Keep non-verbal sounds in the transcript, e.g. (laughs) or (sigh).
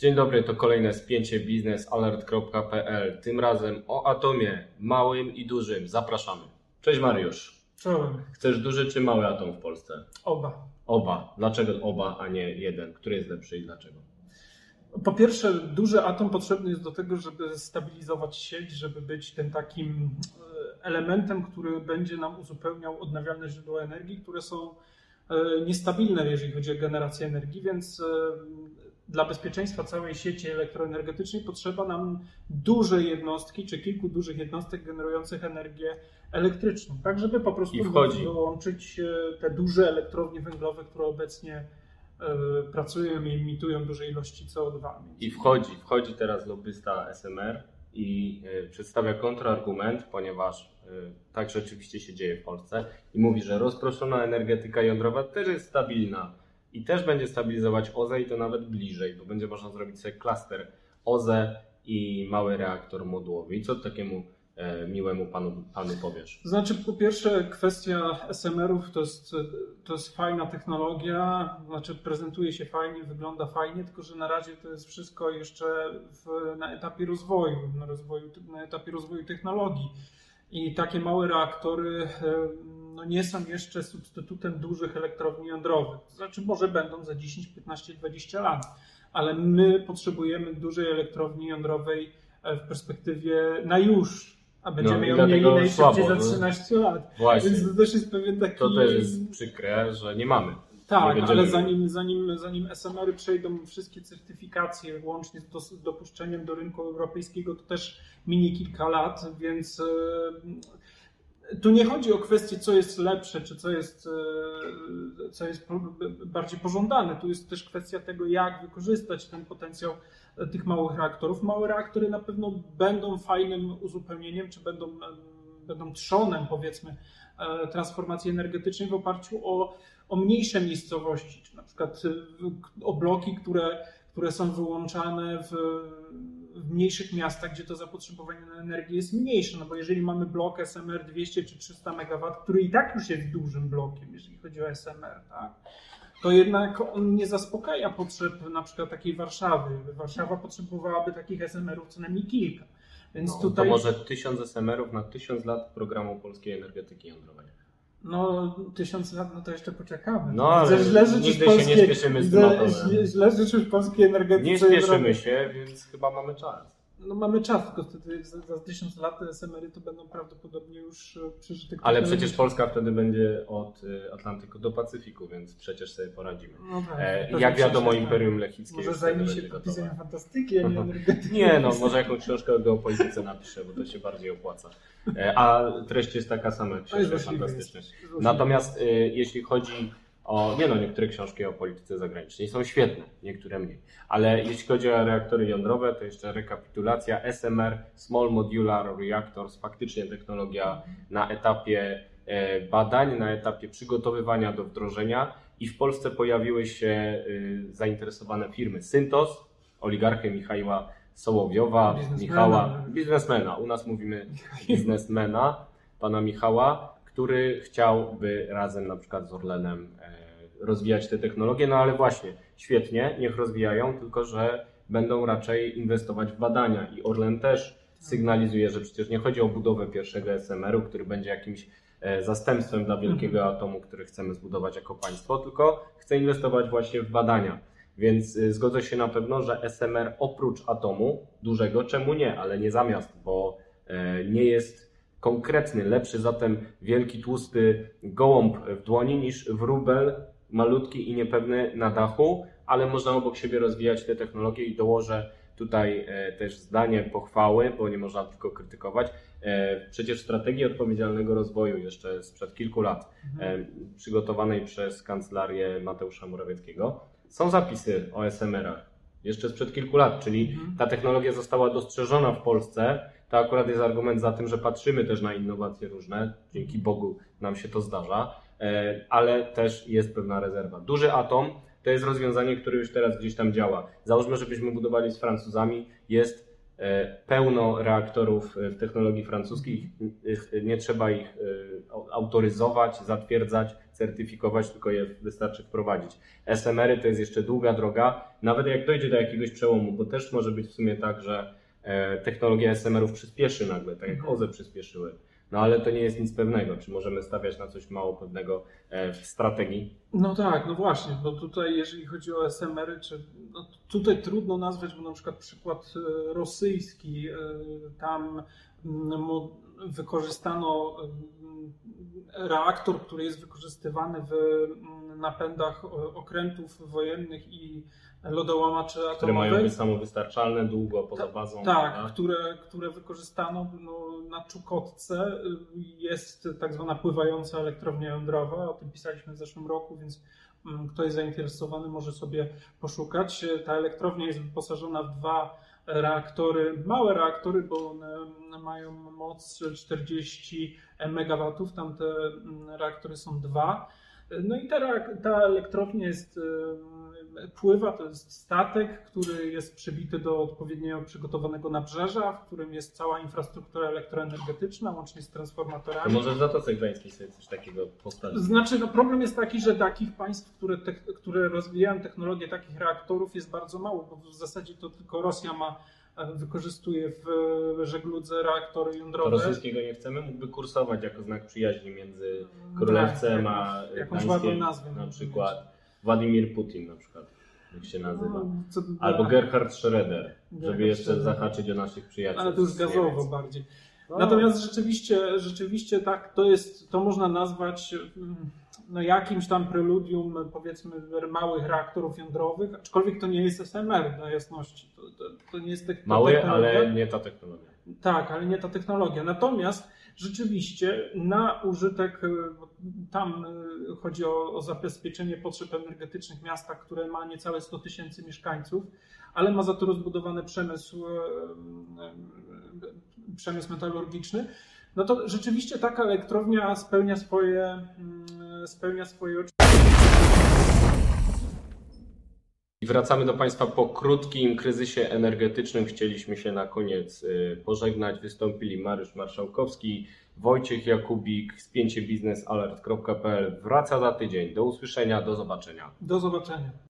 Dzień dobry, to kolejne spięcie biznesalert.pl. Tym razem o atomie, małym i dużym. Zapraszamy. Cześć Mariusz. Czołem. Chcesz duży czy mały atom w Polsce? Oba. Oba. Dlaczego oba, a nie jeden? Który jest lepszy i dlaczego? Po pierwsze, duży atom potrzebny jest do tego, żeby stabilizować sieć, żeby być tym takim e, elementem, który będzie nam uzupełniał odnawialne źródła energii, które są e, niestabilne, jeżeli chodzi o generację energii, więc e, dla bezpieczeństwa całej sieci elektroenergetycznej potrzeba nam duże jednostki, czy kilku dużych jednostek generujących energię elektryczną, tak żeby po prostu wyłączyć te duże elektrownie węglowe, które obecnie E, pracują i emitują duże ilości CO2. I wchodzi, wchodzi teraz lobbysta SMR i e, przedstawia kontrargument, ponieważ e, tak rzeczywiście się dzieje w Polsce i mówi, że rozproszona energetyka jądrowa też jest stabilna i też będzie stabilizować OZE i to nawet bliżej, bo będzie można zrobić sobie klaster OZE i mały reaktor modułowy. I co takiemu E, miłemu panu, panu powiesz? Znaczy, po pierwsze, kwestia SMR-ów to jest, to jest fajna technologia, znaczy prezentuje się fajnie, wygląda fajnie, tylko że na razie to jest wszystko jeszcze w, na etapie rozwoju, na, rozwoju, na etapie rozwoju technologii. I takie małe reaktory e, no nie są jeszcze substytutem dużych elektrowni jądrowych. Znaczy, może będą za 10, 15, 20 lat, ale my potrzebujemy dużej elektrowni jądrowej e, w perspektywie na już, a będziemy no, ją mieli najszybciej za 13 lat. Właśnie. Więc to też jest pewien taki... To też jest przykre, że nie mamy. Tak, nie ale zanim, zanim, zanim SMR-y przejdą wszystkie certyfikacje, łącznie z dopuszczeniem do rynku europejskiego, to też minie kilka lat, więc e, tu nie chodzi o kwestię, co jest lepsze, czy co jest, e, co jest bardziej pożądane. Tu jest też kwestia tego, jak wykorzystać ten potencjał tych małych reaktorów. Małe reaktory na pewno będą fajnym uzupełnieniem, czy będą, będą trzonem, powiedzmy, e, transformacji energetycznej w oparciu o, o mniejsze miejscowości, czy na przykład e, o bloki, które, które są wyłączane w, w mniejszych miastach, gdzie to zapotrzebowanie na energię jest mniejsze. No bo jeżeli mamy blok SMR 200 czy 300 MW, który i tak już jest dużym blokiem, jeżeli chodzi o SMR, tak? to jednak on nie zaspokaja potrzeb na przykład takiej Warszawy. Warszawa potrzebowałaby takich SMR-ów co najmniej kilka. Więc no, tutaj... To może tysiąc SMR-ów na tysiąc lat programu polskiej energetyki jądrowej. No, tysiąc lat, no to jeszcze poczekamy. No, ale źle nigdy polskie, się nie spieszymy z tym źle, źle życzysz polskiej energetyce. Nie spieszymy się, więc chyba mamy czas no mamy czas, tylko wtedy za, za tysiąc lat te SMR-y to będą prawdopodobnie już e, przeżyte. Ale przecież Polska wtedy będzie od e, Atlantyku do Pacyfiku, więc przecież sobie poradzimy. No tak, e, jak wiadomo, Imperium Lechickie. Może zajmie się pisaniem fantastyki, a nie energetyki. Nie, no może jakąś książkę o geopolityce napiszę, bo to się bardziej opłaca. E, a treść jest taka sama, książka fantastyczna. Natomiast e, jeśli chodzi o, nie no, niektóre książki o polityce zagranicznej są świetne, niektóre mniej. Ale jeśli chodzi o reaktory jądrowe, to jeszcze rekapitulacja. SMR, Small Modular Reactors, faktycznie technologia na etapie e, badań, na etapie przygotowywania do wdrożenia i w Polsce pojawiły się e, zainteresowane firmy Syntos, oligarchy Michała Sołowiowa, biznesmena. Michała, biznesmena, u nas mówimy (laughs) biznesmena, pana Michała, który chciałby razem na przykład z Orlenem e, rozwijać te technologie, no ale właśnie, świetnie, niech rozwijają, tylko że będą raczej inwestować w badania i Orlen też sygnalizuje, że przecież nie chodzi o budowę pierwszego SMR-u, który będzie jakimś e, zastępstwem dla wielkiego mhm. atomu, który chcemy zbudować jako państwo, tylko chce inwestować właśnie w badania. Więc e, zgodzę się na pewno, że SMR oprócz atomu dużego, czemu nie, ale nie zamiast, bo nie jest konkretny, lepszy zatem wielki, tłusty gołąb w dłoni niż wróbel malutki i niepewny na dachu, ale można obok siebie rozwijać te technologie i dołożę tutaj e, też zdanie pochwały, bo nie można tylko krytykować. E, przecież strategii odpowiedzialnego rozwoju jeszcze sprzed kilku lat, mhm. Przygotowanej przez kancelarię Mateusza Morawieckiego, są zapisy o SMR-ach. Jeszcze sprzed kilku lat, czyli mhm. ta technologia została dostrzeżona w Polsce to akurat jest argument za tym, że patrzymy też na innowacje różne. Dzięki Bogu nam się to zdarza, ale też jest pewna rezerwa. Duży atom to jest rozwiązanie, które już teraz gdzieś tam działa. Załóżmy, żebyśmy budowali z Francuzami, jest e, pełno reaktorów w technologii francuskiej, nie trzeba ich e, autoryzować, zatwierdzać, certyfikować, tylko je wystarczy wprowadzić. SMR-y to jest jeszcze długa droga, nawet jak dojdzie do jakiegoś przełomu, bo też może być w sumie tak, że e, technologia SMR-ów przyspieszy nagle, tak jak Mhm. OZE przyspieszyły. No ale to nie jest nic pewnego. Czy możemy stawiać na coś mało pewnego e, w strategii? No tak, no właśnie, bo tutaj jeżeli chodzi o SMR-y, czy no tutaj trudno nazwać, bo na przykład przykład e, rosyjski, e, tam wykorzystano reaktor, który jest wykorzystywany w mm, napędach okrętów wojennych i lodołamaczy Które mają atomowych. być samowystarczalne, długo poza bazą. Tak, które, które wykorzystano no, na Czukotce. Jest tak zwana pływająca elektrownia jądrowa, o tym pisaliśmy w zeszłym roku, więc mm, kto jest zainteresowany może sobie poszukać. Ta elektrownia jest wyposażona w dwa reaktory, małe reaktory, bo one mają moc 40 MW, tamte mm, reaktory są dwa. No i ta, ta elektrownia jest, pływa, to jest statek, który jest przybity do odpowiednio przygotowanego nabrzeża, w którym jest cała infrastruktura elektroenergetyczna, łącznie z To transformatorami. może w Zatoce Gdańskiej sobie coś takiego postawić. Znaczy, no problem jest taki, że takich państw, które, te, które rozwijają technologię takich reaktorów jest bardzo mało, bo w zasadzie to tylko Rosja ma, e, wykorzystuje w żegludze reaktory To jądrowe. rosyjskiego nie chcemy, mógłby kursować jako znak przyjaźni między Królewcem Tak, a jakąś- jakąś ładną nazwę. Na przykład Władimir Putin na przykład, jak się nazywa. No, co- Albo tak, Gerhard Schroeder, żeby jeszcze zahaczyć o naszych przyjaciół. Ale to już gazowo bardziej. No, Natomiast rzeczywiście, rzeczywiście tak, to jest, to można nazwać mm, no, jakimś tam preludium, powiedzmy, małych reaktorów jądrowych, aczkolwiek to nie jest SMR dla jasności. To, to, to nie jest Mały, technologia. ale nie ta technologia. Tak, ale nie ta technologia. Natomiast rzeczywiście na użytek, bo tam y, chodzi o, o zabezpieczenie potrzeb energetycznych miasta, które ma niecałe 100 tysięcy mieszkańców, ale ma za to rozbudowany przemysł, y, przemysł metalurgiczny. No to rzeczywiście taka elektrownia spełnia swoje, y, spełnia swoje I wracamy do Państwa po krótkim kryzysie energetycznym. Chcieliśmy się na koniec y, pożegnać. Wystąpili Mariusz Marszałkowski, Wojciech Jakubik, spięciebiznesalert.pl. Wraca za tydzień. Do usłyszenia, do zobaczenia. Do zobaczenia.